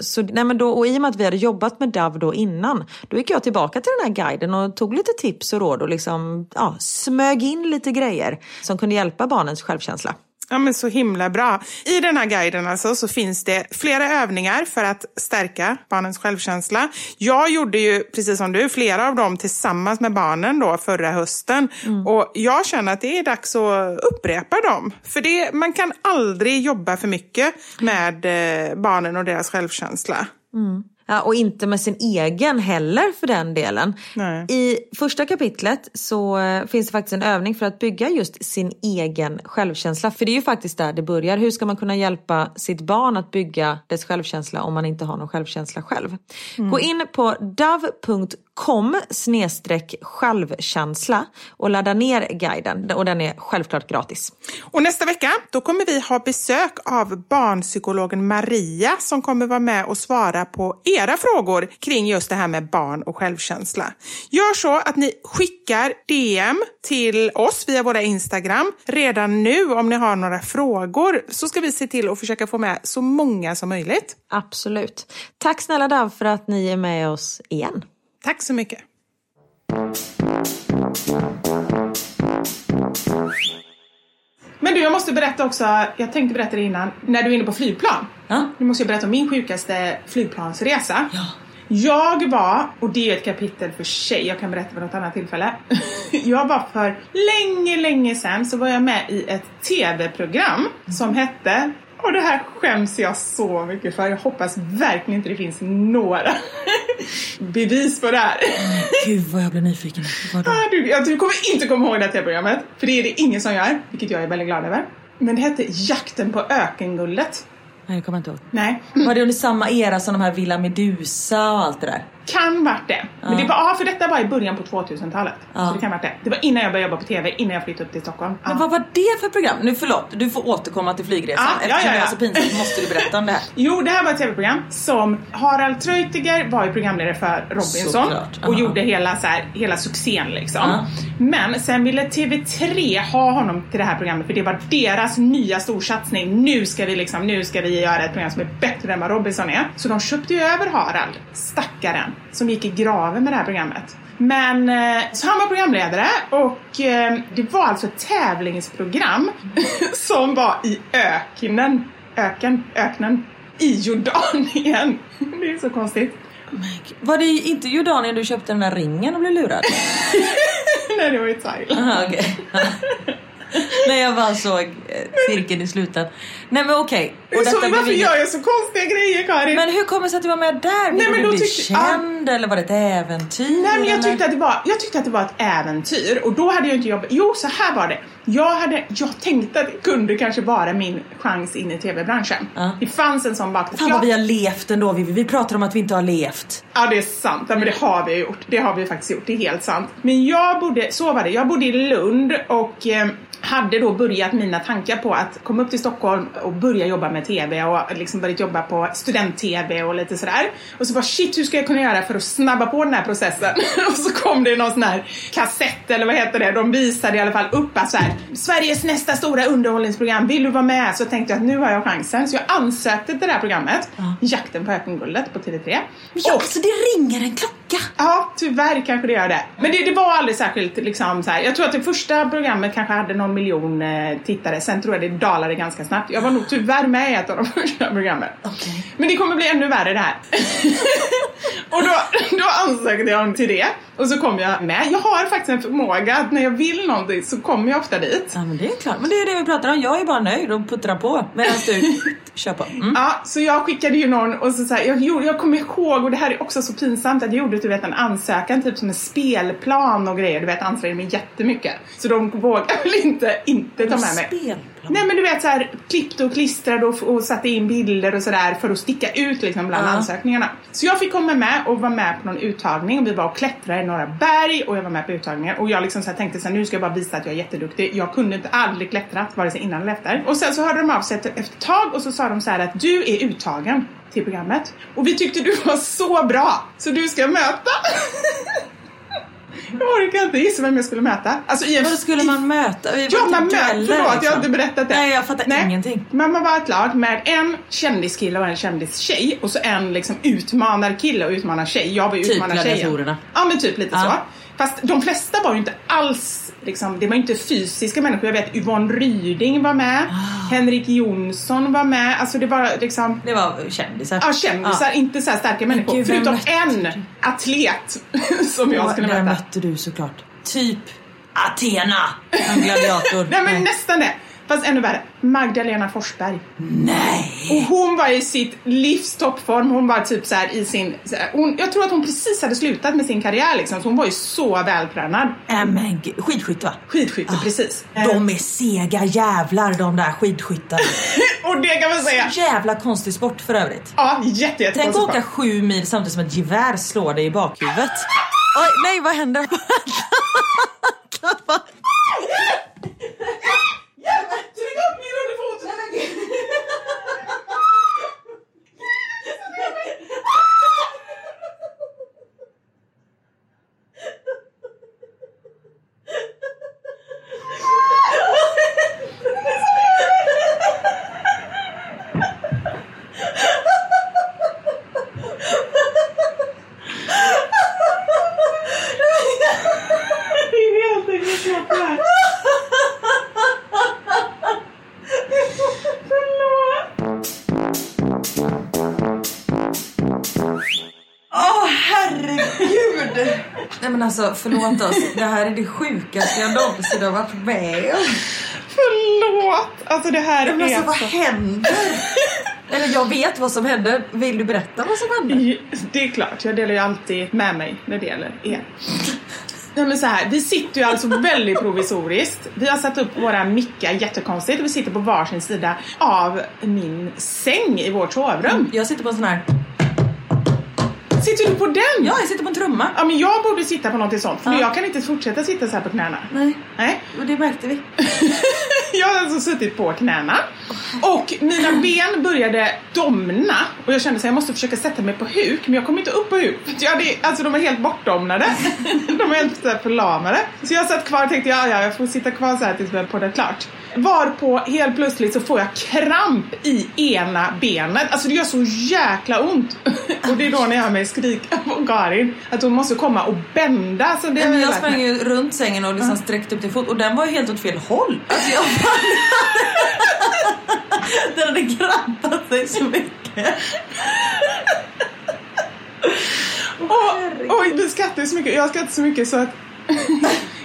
Så, nej, men då, och I och med att vi hade jobbat med DAV då innan, då gick jag tillbaka till den här guiden och tog lite tips och råd och liksom, ja, smög in lite grejer som kunde hjälpa barnens självkänsla. Ja, men så himla bra. I den här guiden alltså så finns det flera övningar för att stärka barnens självkänsla. Jag gjorde ju, precis som du, flera av dem tillsammans med barnen då förra hösten. Och jag känner att det är dags att upprepa dem. För det, man kan aldrig jobba för mycket med eh, barnen och deras självkänsla. Ja, och inte med sin egen heller för den delen. Nej. I första kapitlet så eh, finns det faktiskt en övning för att bygga just sin egen självkänsla. För det är ju faktiskt där det börjar. Hur ska man kunna hjälpa sitt barn att bygga dess självkänsla om man inte har någon självkänsla själv? Gå in på dove.com snedstreck självkänsla och ladda ner guiden och den är självklart gratis. Och nästa vecka då kommer vi ha besök av barnpsykologen Maria som kommer vara med och svara på era frågor kring just det här med barn och självkänsla. Gör så att ni skickar DM till oss via våra Instagram redan nu om ni har några frågor så ska vi se till att försöka få med så många som möjligt. Absolut. Tack snälla Dav för att ni är med oss igen. Tack så mycket. Men du, jag måste berätta också, jag tänkte berätta det innan, när du är inne på flygplan. Ja. Nu måste jag berätta om min sjukaste flygplansresa. Ja. Jag var, och det är ett kapitel för sig, jag kan berätta vid något annat tillfälle. Jag var för länge, länge sedan så var jag med i ett TV-program som hette och det här skäms jag så mycket för. Jag hoppas verkligen inte det finns några bevis på det här. Gud vad jag blir nyfiken. Vadå? Ah, du, jag, du kommer inte komma ihåg det här TV-programmet. För det är det ingen som gör, vilket jag är väldigt glad över. Men det hette Jakten på ökenguldet. Nej, jag kommer inte ihåg. Nej, Var det under samma era som de här Villa Medusa och allt det där? Kan varit det. Men det var, ja, för detta var i början på 2000-talet. Ja. Så det kan varit det. Det var innan jag började jobba på TV, innan jag flyttade upp till Stockholm. Men Ja. vad var det för program? Nu förlåt, du får återkomma till flygresan. Ja, ja, Eftersom ja, det är ja. så pinsamt måste du berätta om det här. Jo, det här var ett TV-program som Harald Treutiger var ju programledare för Robinson och gjorde hela, så här, hela succén liksom. Ja. Men sen ville TV3 ha honom till det här programmet för det var deras nya storsatsning. Nu ska vi liksom, nu ska vi göra ett program som är bättre än vad Robinson är. Så de köpte ju över Harald, stackaren, som gick i graven med det här programmet. Men eh, så han var programledare och eh, det var alltså ett tävlingsprogram som var i öknen, öken, öknen, i Jordanien. Det är så konstigt. Var det inte i Jordanien du köpte den där ringen och blev lurad? Nej, det var i Thailand. Aha, okej. Nej, jag bara såg eh, cirkeln i slutet. Nej men okej. Och Så, detta blev varför gör jag så konstiga grejer Karin? Men hur kommer det sig att du var med där? Ville du bli tyckte- känd eller var det ett äventyr? Nej men jag eller? tyckte, att det var, jag tyckte att det var ett äventyr och då hade jag inte jobbat. Jo, så här var det. Jag, hade, jag tänkte att det kunde kanske vara min chans in i TV-branschen. Ja. Det fanns en sån bakgrund. Fan vad vi har levt ändå. Vi, vi pratar om att vi inte har levt. Ja det är sant, ja, men det har vi gjort. Det har vi faktiskt gjort, det är helt sant. Men jag bodde, så var det, jag bodde i Lund och eh, hade då börjat mina tankar på att komma upp till Stockholm och börja jobba med TV och liksom börjat jobba på student-TV och lite sådär. Och så bara shit, hur ska jag kunna göra för att snabba på den här processen? och så kom det någon sån här kassett eller vad heter det? De visade i alla fall upp att så här, Sveriges nästa stora underhållningsprogram, vill du vara med? Så tänkte jag att nu har jag chansen. Så jag ansökte till det här programmet, Jakten på ökenguldet på TV3. Ja, Och så det ringer en klocka. Ja, tyvärr kanske det gör det. Men det, det var aldrig särskilt liksom så här. Jag tror att det första programmet kanske hade någon miljon eh, tittare. Sen tror jag det dalade ganska snabbt. Jag var nog tyvärr med i ett av de första programmen. Okej. Men det kommer bli ännu värre det här. och då, då ansökte jag till det. Och så kom jag med. Jag har faktiskt en förmåga att när jag vill någonting så kommer jag ofta dit. Ja men det är klart. Men det är det vi pratar om. Jag är bara nöjd och puttrar på medan du kör på. Mm. Ja, så jag skickade ju någon och så, så här, jag, jag kommer ihåg, och det här är också så pinsamt, att jag gjorde du vet, en ansökan typ som en spelplan och grejer. Du vet, ansträngde mig jättemycket. Så de vågade väl inte, inte ta med mig. Spelplan. Nej men du vet så här klippte och klistrade och, och satte in bilder och sådär för att sticka ut liksom bland Ja. ansökningarna. Så jag fick komma med och vara med på någon uttagning och vi var och klättrade i några berg och jag var med på uttagningen och jag liksom så tänkte så här, nu ska jag bara visa att jag är jätteduktig. Jag kunde inte aldrig klättrat vare sig innan eller efter. Och sen så hörde de av sig efter ett tag och så sa de så här att du är uttagen till programmet och vi tyckte du var så bra så du ska möta Jag orkar inte gissa vem jag skulle möta. Alltså i. Vad skulle man möta? Vi Ja, man möter, förlåt jag har liksom. inte berättat det. Nej, jag fattar ingenting. Men man var ett lag med en kändiskille och en kändistjej och så en liksom utmanarkille och utmanartjej. Jag var ju Typ utmanartjejen. gladiatorerna. Ja men typ lite Ja. så. Fast de flesta var ju inte alls, liksom, det var inte fysiska människor. Jag vet Yvonne Ryding var med, Ah. Henrik Jonsson var med. Alltså det var liksom Det var kändisar. Ja, kändisar, inte så starka människor. gud, förutom en atlet som jag Ja, skulle där möta. mötte du såklart. Typ Athena, en gladiator. Nej men nästan det. Fast ännu värre. Magdalena Forsberg. Nej! Och hon var i sitt livs toppform. Hon var typ så här i sin... Så här, hon, jag tror att hon precis hade slutat med sin karriär liksom. Så hon var ju så vältränad. Äh, men gud, skidskytte va? Skidskytte, precis. De är sega jävlar de där skidskyttarna. Och det kan man säga. Jävla konstig sport för övrigt. Ja, jätte, jätte Tänk att åka sju mil samtidigt som ett gevär slår dig i bakhuvudet. Oj, nej vad händer? men alltså förlåt oss, det här är det sjukaste jag någonsin har varit med om. Förlåt! Alltså det här Men alltså är vad så... händer? Eller jag vet vad som händer, vill du berätta vad som hände? Det är klart, jag delar ju alltid med mig när det gäller er. Nej men så här, vi sitter ju alltså väldigt provisoriskt. Vi har satt upp våra mickar jättekonstigt och vi sitter på varsin sida av min säng i vårt sovrum. Jag sitter på en sån här, Sitter du på den? ja jag sitter på en trumma. Ja men jag borde sitta på något sånt för Ja. jag kan inte fortsätta sitta så här på knäna. Nej, Nej. och det märkte vi. jag har alltså suttit på knäna och mina ben började domna och jag kände att jag måste försöka sätta mig på huk men jag kom inte upp på huk. Jag hade, alltså de är helt bortdomnade. de är helt förlamade. Så jag satt kvar och tänkte ja, ja jag får sitta kvar så här tills vi har poddat klart. Varpå helt plötsligt så får jag kramp i ena benet. Alltså det gör så jäkla ont. och det är då när jag hör mig skrika på Karin att hon måste komma och bända. Så det Men jag sprang ju runt sängen och liksom sträckte upp till fot och den var ju helt åt fel håll. Alltså jag Den hade krampat sig så mycket. Åh, Oj, du skrattar ju så mycket. Jag skrattar så mycket så att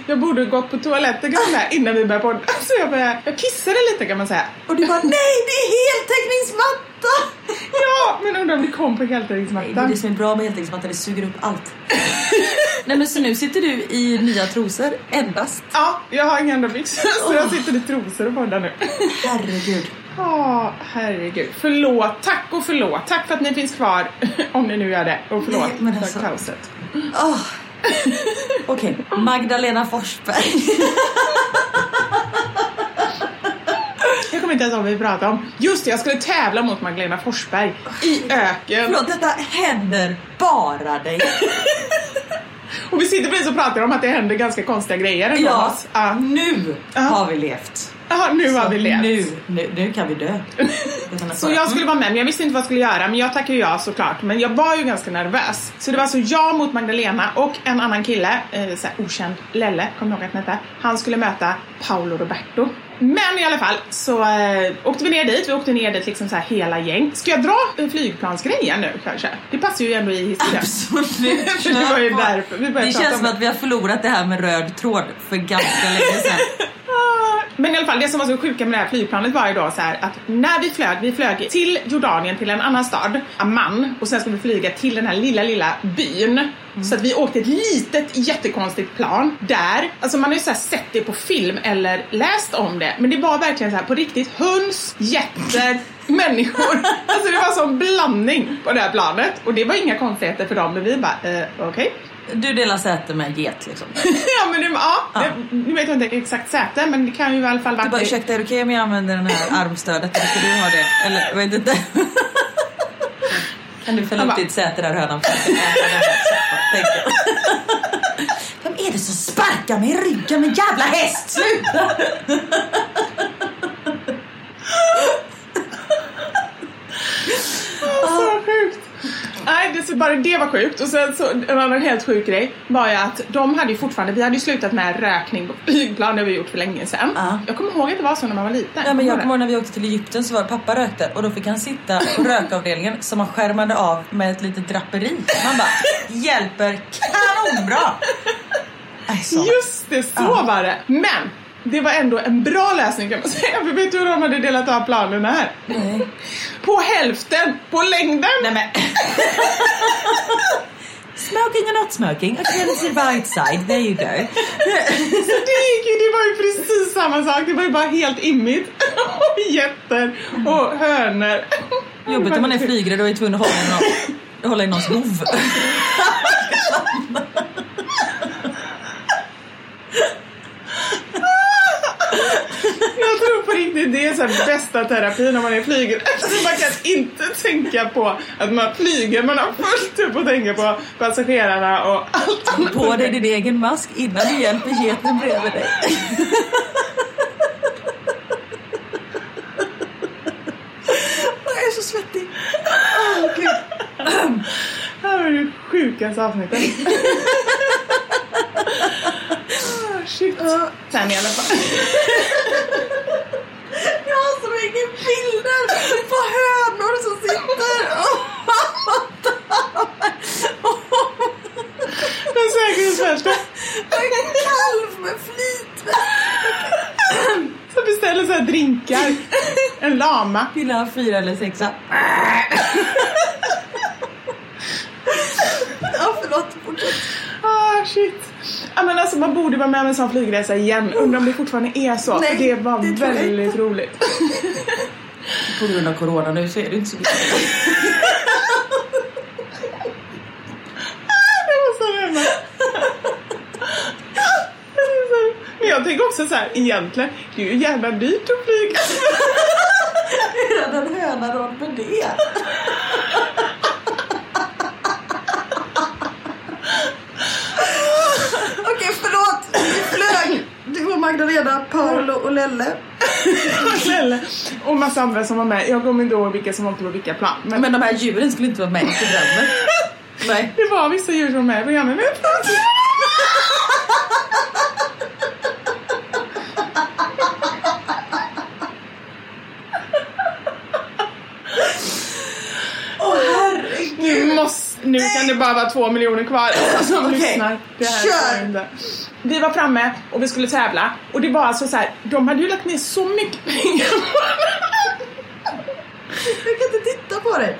jag borde gått på toaletten kan man säga, innan vi började podda. Så jag, började, jag kissade lite kan man säga. Och du bara nej det är heltäckningsmatta! Ja, men undrar om det kom på Det är heltäckningsmattan. det som är bra med heltäckningsmatta, det suger upp allt. Nej men så nu sitter du i nya trosor endast. Ja, jag har inga andra byxor så jag sitter i trosor och poddar nu. Herregud. Ja, herregud. Förlåt, tack och förlåt. Tack för att ni finns kvar, om ni nu gör det. Och förlåt Nej, men för alltså- kaoset. Oh. Okej, Magdalena Forsberg. Jag kommer inte ens ihåg vad vi pratade om. Just det, jag skulle tävla mot Magdalena Forsberg i öken. Förlåt, detta händer bara dig. Och vi sitter precis och pratar om att det händer ganska konstiga grejer ändå Ja. Ja. nu Ja. har vi levt. Ja, nu har vi levt. Nu, nu, nu kan vi dö. Så jag skulle vara med, men jag visste inte vad jag skulle göra. Men jag tackade ja såklart. Men jag var ju ganska nervös. Så det var alltså jag mot Magdalena och en annan kille, eh, så här, okänd, Lelle, kommer jag ihåg att han hette. Han skulle möta Paolo Roberto. Men i alla fall så eh, åkte vi ner dit. Vi åkte ner dit liksom så här hela gäng. Ska jag dra flygplansgrejen nu kanske? Det passar ju ändå i historien. Absolut. För det var ju därför vi började Det prata känns om som det. att vi har förlorat det här med röd tråd för ganska länge sedan. Men i alla fall, det som var så sjuka med det här flygplanet var ju då så här att när vi flög, vi flög till Jordanien till en annan stad, Amman, och sen skulle vi flyga till den här lilla, lilla byn. Så att vi åkte ett litet jättekonstigt plan där, alltså man har ju så här sett det på film eller läst om det, men det var verkligen så här på riktigt höns, getter, människor. Alltså det var sån blandning på det här planet och det var inga konstigheter för dem, men vi bara, eh, okej. Du delar säte med get liksom. ja men det, ja, Ja. Det, nu vet jag inte exakt säte, men det kan ju i alla fall Du bara vara ursäkta är det okej om jag använder den här armstödet? Eller ska du ha det? Eller jag vet inte. Kan du fälla upp ditt säte där hönan får äta den här soppan, tänker jag. Vem är det hacka mig i ryggen med jävla häst! Sluta! Så sjukt! Nej, det, så bara det var sjukt. Och sen så, en annan helt sjuk grej var ju att de hade ju fortfarande, vi hade ju slutat med rökning på flygplan, det har vi gjort för länge sedan. Ja. Jag kommer ihåg att det var så när man var liten. Ja, men jag Kommer kommer ihåg när vi åkte till Egypten så var det pappa rökte och då fick han sitta på rökavdelningen som han skärmade av med ett litet draperi. Man bara, hjälper kanonbra! Nej, så. Just det, så Ja. var det. Men det var ändå en bra lösning kan man säga. För vet du hur de hade delat av planerna här? Nej. På hälften, på längden. Nej men. Smoking or not smoking, okay let's see right side, there you go. Så det, gick ju, det var ju precis samma sak, det var ju bara helt immigt. Och getter och hönor. Jobbigt om man är flygrädd och är tvungen att hålla i, någon, hålla i någons hov. Jag tror på riktigt det är så här bästa terapin när man är flygrädd. Man kan inte tänka på att man flyger, man har fullt upp att tänka på passagerarna och allt. På dig din egen mask innan du hjälper geten bredvid dig. Jag är så svettig. Åh, Gud. Det här var det sjukaste avsnittet. Ah, shit. Sen i alla fall. Jag har så mycket bilder på hönor som sitter Den säkerhetsvärsta. en kalv med flit. Som beställer så här drinkar. En lama. Vill ha fyra eller sexa? Ja, förlåt. Fortsätt. Ah, shit. Ja, men alltså, man borde vara med om en sån flygresa igen. Undrar om det fortfarande är så. Nej, för det var det väldigt roligt. På grund av corona nu så är det inte så mycket. Jävla... Men jag tänker också så här, egentligen, det är ju jävla dyrt att flyga. Hur hade en höna råd med det? Okej, förlåt. Vi flög. Och Magdalena, Paolo och Lelle. Snälla. Och massa andra som var med. Jag kommer inte ihåg vilka som åkte på vilka plan. Men, Men de här djuren skulle inte vara med i programmet. Nej. det var vissa djur som var med i programmet. Nu måste, nu kan det bara vara två miljoner kvar som Okej, lyssnar. Det här kör. Vi var framme och vi skulle tävla och det var alltså så här, de hade ju lagt ner så mycket pengar på Jag kan inte titta på dig.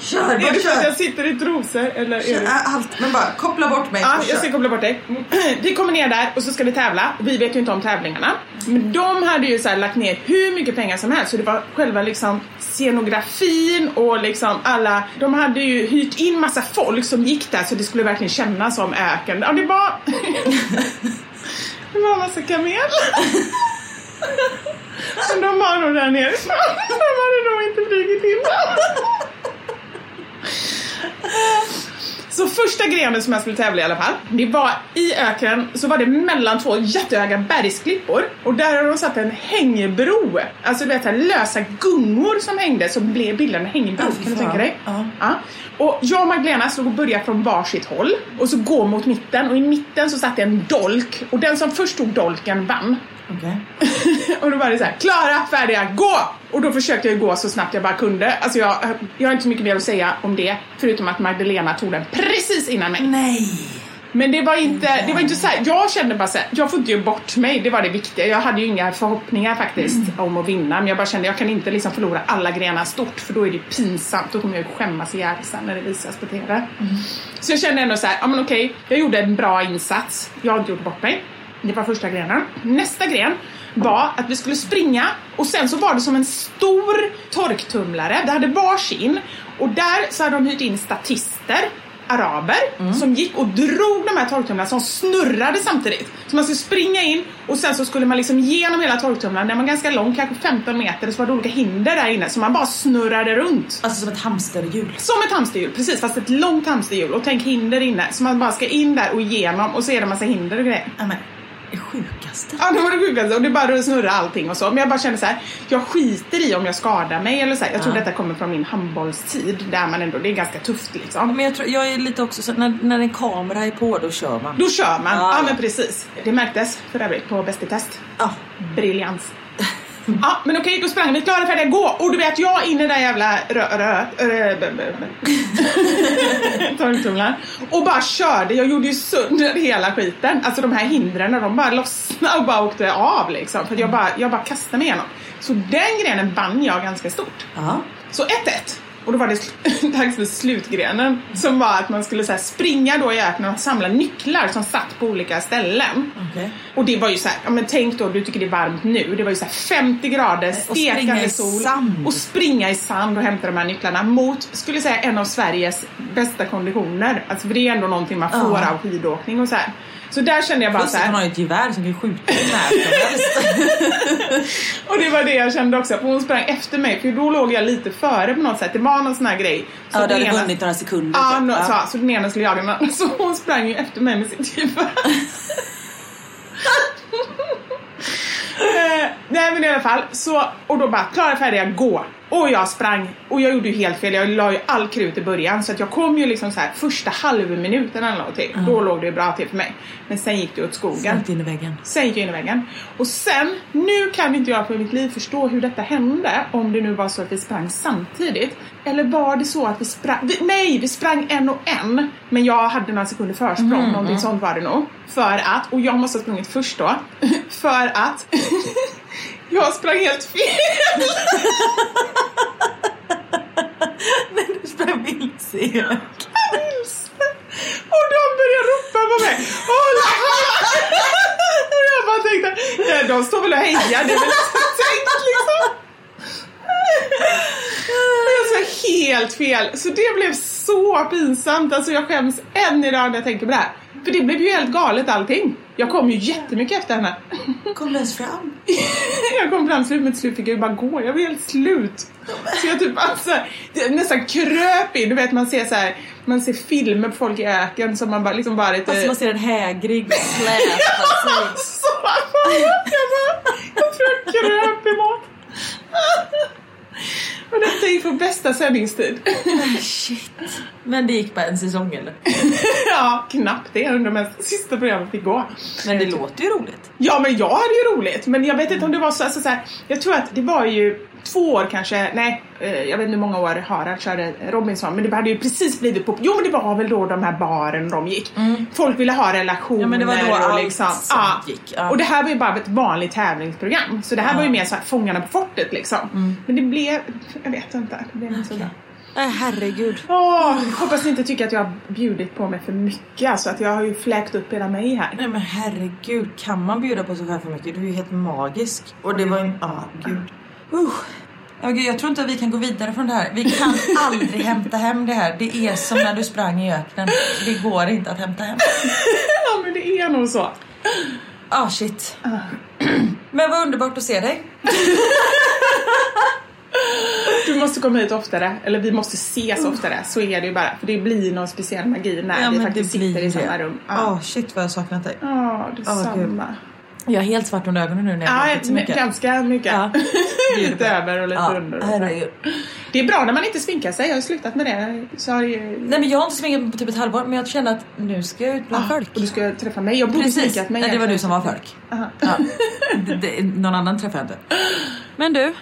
Kör, Är bara det för att jag sitter i trosor eller är Kör, det... äh, Allt, men bara koppla bort mig. Ja, jag ska koppla bort dig. Vi kommer ner där och så ska vi tävla. Vi vet ju inte om tävlingarna. Men de hade ju så här lagt ner hur mycket pengar som helst. Så det var själva liksom scenografin och liksom alla... De hade ju hyrt in massa folk som gick där så det skulle verkligen kännas som öken. Ja, det var... det var massa kamel. Men de var nog där nere. De hade nog inte flugit in. Så första grenen som jag skulle tävla i alla fall, det var i öknen så var det mellan två jättehöga bergsklippor och där har de satt en hängebro. Alltså du vet här lösa gungor som hängde som blev bildade en hängebro. Ja, kan du tänka dig? Ja. Och jag och Magdalena stod och började från varsitt håll och så gå mot mitten och i mitten så satt det en dolk och den som först tog dolken vann. Okej. och då var det så här, klara, färdiga, gå! Och då försökte jag gå så snabbt jag bara kunde. Alltså jag, jag har inte så mycket mer att säga om det, förutom att Magdalena tog den precis innan mig. Nej. Men det var inte, det var inte så här, jag kände bara så här, jag får inte ge bort mig, det var det viktiga. Jag hade ju inga förhoppningar faktiskt om att vinna, men jag bara kände jag kan inte liksom förlora alla grenar stort, för då är det pinsamt, då kommer jag skämmas ihjäl sen när det visas på TV. Så jag kände ändå så här, ja men okej, jag gjorde en bra insats, jag har inte gjort bort mig. Det var första grenen. Nästa gren var att vi skulle springa och sen så var det som en stor torktumlare, det hade varsin och där så hade de hyrt in statister araber Mm. som gick och drog de här torktumlarna som snurrade samtidigt. Så man skulle springa in och sen så skulle man liksom genom hela torktumlaren, den var ganska lång, kanske 15 meter, så var det olika hinder där inne så man bara snurrade runt. Alltså som ett hamsterhjul. Som ett hamsterhjul, precis fast ett långt hamsterhjul och tänk hinder inne så man bara ska in där och igenom och så är det massa hinder och grejer. Ja men, det sjukaste. Ja, det var det sjukaste och det bara snurra allting och så. Men jag bara kände så här, jag skiter i om jag skadar mig eller så här. Jag tror Ja. detta kommer från min handbollstid där man ändå, det är ganska tufft liksom. Men jag, tror, jag är lite också så när, när en kamera är på då kör man. Då kör man. Ja. Ja, men precis. Det märktes för övrigt på Bäst i test. Ja. Briljans. Ja, men okej, då sprang vi. Klara, färdiga, gå! Och du vet, jag in i den jävla rö... rö, rö b- b- b- torktumlaren. Och bara körde. Jag gjorde ju sönder hela skiten. Alltså de här hindren, de bara lossnade och bara åkte av liksom. För jag bara, jag bara kastade mig igenom. Så den grenen vann jag ganska stort. Så 1-1. Och då var det dags för slutgrenen. Som var att man skulle så springa då i öknen och samla nycklar som satt på olika ställen. Okej. Och det var ju så här, ja men tänk då, du tycker det är varmt nu. Det var ju så här 50 grader, stekande sol. sand. Och springa i sand och hämta de här nycklarna mot, skulle säga, en av Sveriges bästa konditioner. Alltså för det är ändå någonting man får Ja. av skidåkning och så här. Så där kände jag bara Plus så att hon här. har ett gevär som kan skjuta när som helst. Och det var det jag kände också, för hon sprang efter mig. För då låg jag lite före på något sätt. Det var någon sån här grej. Så Ja, du hade ena- vunnit några sekunder. Ja, typ. no. Så, så den ena skulle jaga den andra. Så hon sprang ju efter mig med sitt gevär. Eh, nej men i alla fall, så, och då bara klara, färdiga, gå. Och jag sprang och jag gjorde ju helt fel. Jag la ju all krut i början så att jag kom ju liksom så här första halvminuten eller någonting. Då låg det ju bra till för mig. Men sen gick det åt skogen. Rakt in i väggen. Sen gick jag in i väggen. Och sen, nu kan inte jag för mitt liv förstå hur detta hände. Om det nu var så att vi sprang samtidigt. Eller var det så att vi sprang, vi, nej vi sprang en och en. Men jag hade några sekunder försprång, någonting sånt var det nog. För att, och jag måste ha sprungit först då. För att jag sprang helt fel. Du sprang vilse. Och de började ropa på mig. Hålla. Och jag bara tänkte, "Nej, de står väl och hejar, det är väl tänkt liksom. Och jag sa helt fel. Så det blev så pinsamt. Alltså jag skäms än idag när jag tänker på det här. För det blev ju helt galet allting. Jag kom ju jättemycket efter henne. Kom lös fram. Jag kom fram slut, men till slut fick jag ju bara gå. Jag var helt slut. Så jag typ alltså, nästan kröp in. Du vet man ser så här, man ser filmer på folk i öken som man bara liksom bara lite... Alltså man ser en hägrig släpa sig. Så jag bara, jag tror jag kröp emot. Och detta gick på bästa sändningstid. Shit. Men det gick bara en säsong eller? Ja, knappt det under de sista programmen fick gå. Men det låter ju roligt. Ja, men jag hade ju roligt. Men jag vet inte om det var så, alltså, så här, Jag tror att det var ju två år kanske, nej, eh, jag vet inte hur många år Harald körde Robinson, men det hade ju precis blivit på, jo men det var väl då de här baren de gick. Folk ville ha relationer Mm. Ja, men det var då och allt liksom, ja. gick, ja. Och det här var ju bara ett vanligt tävlingsprogram. Så det här var ju mer så här Fångarna på fortet liksom. Men det blev, jag vet inte, det blev inte så bra. Nej herregud. Åh, hoppas ni inte tycker att jag har bjudit på mig för mycket, alltså att jag har ju fläkt upp hela mig här. Nej men herregud, kan man bjuda på sig själv för mycket? Du är ju helt magisk. Och det var ju, ja gud. Uh. Ja, gud, jag tror inte att vi kan gå vidare från det här. Vi kan aldrig hämta hem det här. Det är som när du sprang i öknen. Det går inte att hämta hem. Ja men det är nog så. Ah shit. Men vad underbart att se dig. Du måste komma hit oftare, eller vi måste ses oftare. Så är det ju bara. För det blir någon speciell magi när vi faktiskt sitter i samma rum. Ja, Ja, shit vad jag saknat dig. Ja, gud. detsamma. Jag är helt svart under ögonen nu när jag har Ja, så mycket. ganska mycket. Ja. lite över och lite Ja, under. och herregud. Det är bra när man inte sminkar sig. Jag har slutat med det. Så har ju... Nej men jag har inte sminkat på typ ett halvår men jag kände att nu ska jag ut bland folk. Och du ska träffa mig. Jag borde Precis, sminkat mig. Nej, det var du som var folk. Ja. Det, det, någon annan träffade jag inte. Men du,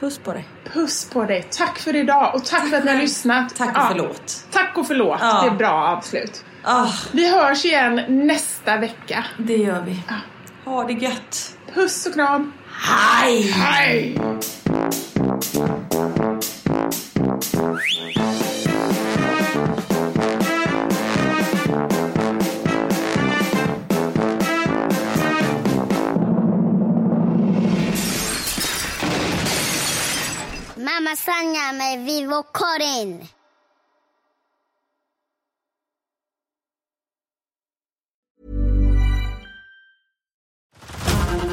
puss på dig. Puss på dig. Tack för idag och tack för att ni har lyssnat. Tack och Ja. förlåt. Tack och förlåt. Ja. Det är bra avslut. Ah, Vi hörs igen nästa vecka. det gör vi. Ha det gött. Puss och kram. Hej! Hej! Mamma Sanja med Vivo Karin.